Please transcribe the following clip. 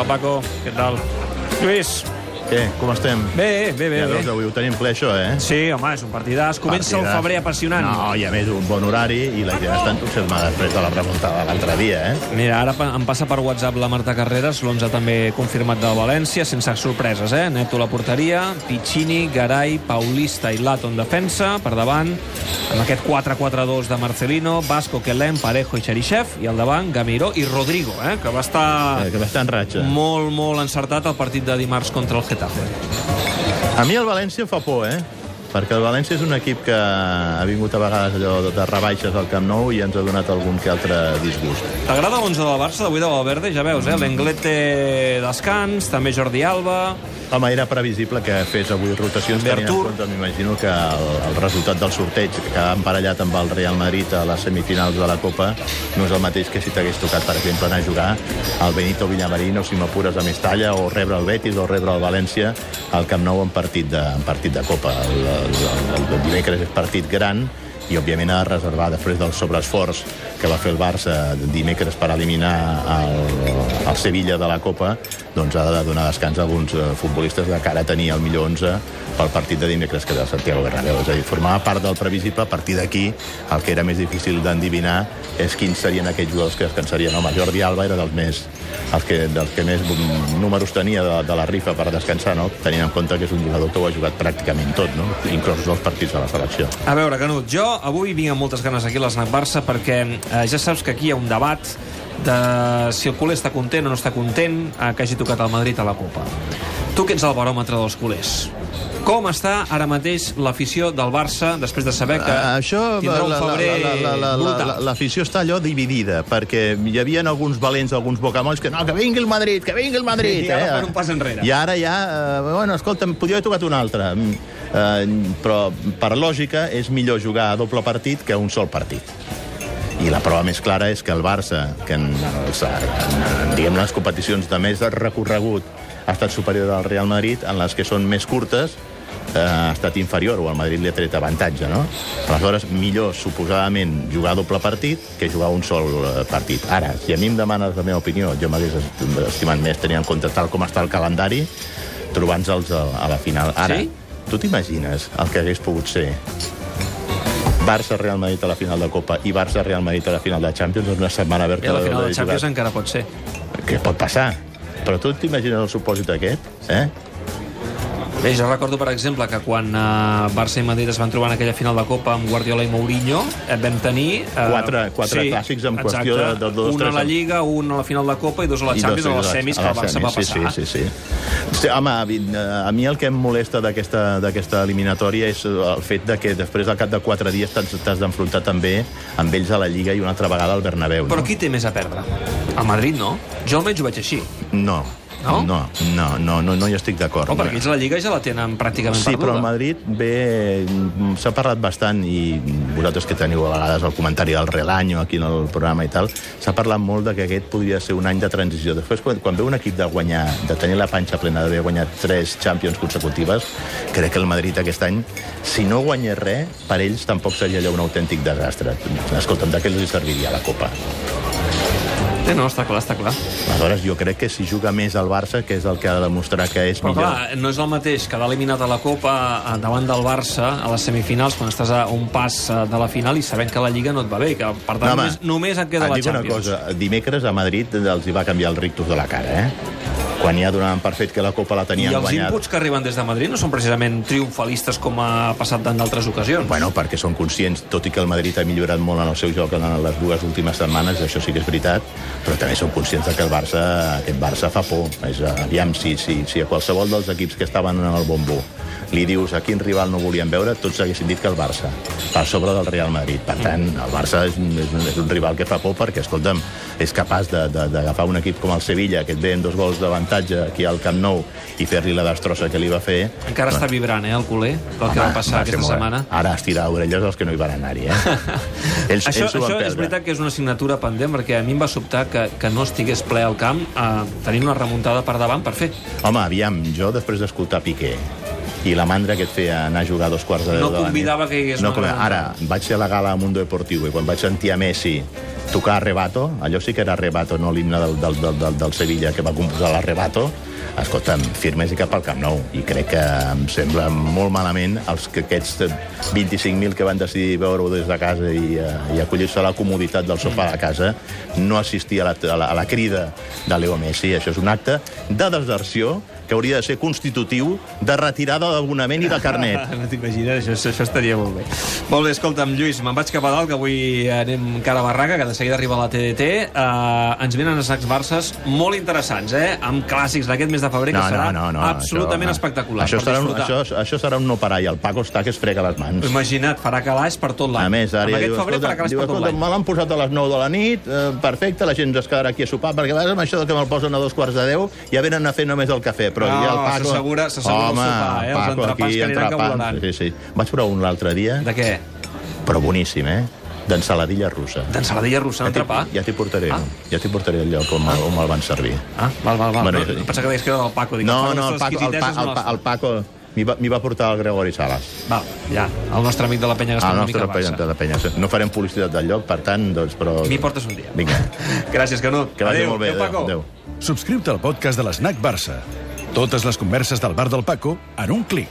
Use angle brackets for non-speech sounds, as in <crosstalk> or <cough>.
Hola, Paco. Què tal? Lluís. Què, com estem? Bé, bé, bé. Ja veus, avui ho tenim ple, això, eh? Sí, home, és un partidàs. Comença el Partidàs. febrer apassionant. No, i a més un bon horari i la gent està entusiasmada després de la remuntada de l'altre dia, eh? Mira, ara em passa per WhatsApp la Marta Carreras, l'11 també confirmat del València, sense sorpreses, eh? Neto a la porteria, Piccini, Garay, Paulista i Lato en defensa, per davant, amb aquest 4-4-2 de Marcelino, Vasco, Kelem, Parejo i Xerixef, i al davant Gamiró i Rodrigo, eh? que va estar Eh, Que va estar en ratxa. molt, molt encertat al partit de dimarts contra el Getafe. A mi el València em fa por, eh? Perquè el València és un equip que ha vingut a vegades allò de rebaixes al Camp Nou i ens ha donat algun que altre disgust. T'agrada l'11 del Barça d'avui de Valverde? Ja veus, eh? L'Englet té descans, també Jordi Alba... Home, era previsible que fes avui rotacions tenint en compte, m'imagino que el, el resultat del sorteig que ha emparellat amb el Real Madrid a les semifinals de la Copa no és el mateix que si t'hagués tocat, per exemple, anar a jugar al Benito Villamarín o si m'apures a Mestalla o rebre el Betis o rebre el València al Camp Nou en partit de, en partit de Copa. El, el, el, el dimecres és partit gran i òbviament de reservar després del sobreesforç que va fer el Barça dimecres per eliminar el, el Sevilla de la Copa doncs ha de donar descans a alguns eh, futbolistes de cara a tenir el millor 11 pel partit de dimecres que el Santiago Bernabéu. És a dir, formava part del previsible, a partir d'aquí el que era més difícil d'endivinar és quins serien aquells jugadors que descansarien. Home, Jordi Alba era dels més, els que, dels que més números tenia de, de la rifa per descansar, no? tenint en compte que és un jugador que ho ha jugat pràcticament tot, no? inclosos els partits de la selecció. A veure, Canut, jo avui vinc amb moltes ganes aquí a l'Snac Barça perquè eh, ja saps que aquí hi ha un debat de si el culer està content o no està content eh, que hagi tocat el Madrid a la Copa. Tu que ets el baròmetre dels culers. Com està ara mateix l'afició del Barça després de saber que Uh, això, tindrà un febrer la- la- la- la- brutal? la- l'afició està allò dividida, perquè hi havia alguns valents, alguns bocamolls, que no, que vingui el Madrid, que vingui el Madrid. I ara eh? fan un pas enrere. I ara ja, eh, bueno, escolta, em podia haver tocat un altre. Eh, però, per lògica, és millor jugar a doble partit que a un sol partit. I la prova més clara és que el Barça, que en, els, en, en diguem les competicions de més recorregut ha estat superior al Real Madrid, en les que són més curtes eh, ha estat inferior, o el Madrid li ha tret avantatge, no? Aleshores, millor, suposadament, jugar a doble partit que jugar un sol eh, partit. Ara, si a mi em demanes la meva opinió, jo m'hagués est- estimat més tenir en compte tal com està el calendari, trobant-los a, a la final. Ara, Sí? tu t'imagines el que hagués pogut ser Barça-Real Madrid a la final de Copa i Barça-Real Madrid a la final de Champions en una setmana I oberta a la final de de Champions jugat. encara pot ser. Què pot passar? Però tu t'imagines el supòsit aquest? Eh? Bé, jo recordo, per exemple, que quan uh, Barça i Madrid es van trobar en aquella final de Copa amb Guardiola i Mourinho, eh, vam tenir... Uh, Quatre- quatre clàssics en qüestió de- de dos, Un a tres la anys. Lliga, un a la final de Copa i dos a la Champions, dos- a les a semis, a que el Barça va semis, passar. Sí, sí, sí. sí home, a mi- a mi el que em molesta d'aquesta eliminatòria és el fet de que després, al cap de quatre dies, t'has t'has d'enfrontar també amb ells a la Lliga i una altra vegada al Bernabéu. Però no? qui té més a perdre? El Madrid, no? Jo almenys ho veig així. No. No? No, no, no, no, no hi estic d'acord. Oh, perquè ells la Lliga ja la tenen pràcticament Sí, però perduda. el Madrid ve... S'ha parlat bastant, i vosaltres que teniu a vegades el comentari del Relaño aquí en el programa i tal, s'ha parlat molt de que aquest podria ser un any de transició. Després, quan, quan ve un equip de guanyar, de tenir la panxa plena d'haver guanyat tres Champions consecutives, crec que el Madrid aquest any, si no guanyés res, per ells tampoc seria allò un autèntic desastre. Escolta'm, de què els serviria la Copa? Sí, no, està clar, està clar. Aleshores, jo crec que si juga més al Barça, que és el que ha de demostrar que és Però millor... clar, no és el mateix quedar eliminat a la Copa eh, davant del Barça a les semifinals quan estàs a un pas eh, de la final i sabent que la Lliga no et va bé, que per tant No, home, només, només et queda et la dic una Champions. cosa, dimecres a Madrid els hi va canviar el rictus de la cara, eh? Quan ja donaven per fet que la Copa la I tenien els guanyada. inputs que arriben des de Madrid no són precisament triomfalistes com ha passat en d'altres ocasions. Bueno, perquè són conscients, tot i que el Madrid ha millorat molt en el seu joc en les dues últimes setmanes, això sí que és veritat, però també són conscients que el Barça, aquest Barça fa por. És, aviam, si, si, si a qualsevol dels equips que estaven en el bombo li dius a quin rival no volien veure, tots haguessin dit que el Barça, per sobre del Real Madrid. Per tant, el Barça és un, és un, és un rival que fa por perquè, escolta'm, és capaç de- de- d'agafar un equip com el Sevilla, que et ve en dos gols d'avantatge aquí al Camp Nou, i fer-li la destrossa que li va fer. Encara està vibrant, eh, el culer, del que va passar va aquesta setmana. Ara estirar orelles els que no hi van anar-hi, eh? <laughs> ells, això ells això és veritat que és una assignatura pendent, perquè a mi em va sobtar que, que no estigués ple al camp eh, tenint una remuntada per davant per fer. Home, aviam, jo després d'escoltar Piqué i la mandra que et feia anar a jugar a dos quarts de deu No de la nit. convidava que hi hagués no, una Ara, vaig ser a la gala a Mundo Deportivo i quan vaig sentir a Messi tocar Arrebato, allò sí que era Arrebato, no l'himne del, del, del, del, del Sevilla que va composar l'Arrebato, escolta'm, firmes i cap al Camp Nou. I crec que em sembla molt malament els que aquests 25.000 que van decidir veure-ho des de casa i, uh, i acollir-se a la comoditat del sofà de casa no assistir a la, a la, a la crida de Leo Messi. Això és un acte de deserció que hauria de ser constitutiu de retirada d'abonament i de carnet. <laughs> No t'imagines, això, això estaria molt bé. Molt bé, escolta'm, Lluís, me'n vaig cap a dalt, que avui anem cara a barraca, que de seguida arriba la TDT. Uh, ens venen sacs Barces molt interessants, eh? Amb clàssics d'aquest mes de febrer, que serà absolutament això, espectacular. Això serà, un, això, això serà un no parar i el Paco està que es frega les mans. Imagina't, farà calaix per tot l'any. A més, ara ja diu, calaix diu, escolta, me l'han posat a les 9 de la nit, eh, perfecte, la gent es quedarà aquí a sopar, perquè a vegades amb això que me'l posen a dos quarts de 10 ja venen a fer només el cafè, però No, ja el Paco... s'assegura- s'assegura el sopar, eh? Els Paco, entrepans aquí, que aniran que entrepans. Sí, sí. Vaig provar un l'altre dia, De què? però boníssim, eh? D'ensaladilla russa. D'ensaladilla russa, Ja t'hi- entrepà? Ja t'hi portaré, Ah. ja t'hi portaré el lloc on, me'l- on me'l van servir. Ah, val, val, val. Bueno, no, jo- pensava que deies que era del Paco. Dic, No, no, el Paco, el, pa, el, no pa, el. Paco m'hi va, va portar el Gregori Salas. Val, ja, el nostre amic de la penya Ah, el gastronòmica nostre penya de Penyes. No farem publicitat del lloc, per tant, doncs, però... M'hi portes un dia. Vinga. <laughs> Gràcies, Canut. Que vagi Adéu, molt bé. adéu, Paco. Adéu. Subscriu-te al podcast de l'Snac Barça. Totes les converses del bar del Paco en un clic.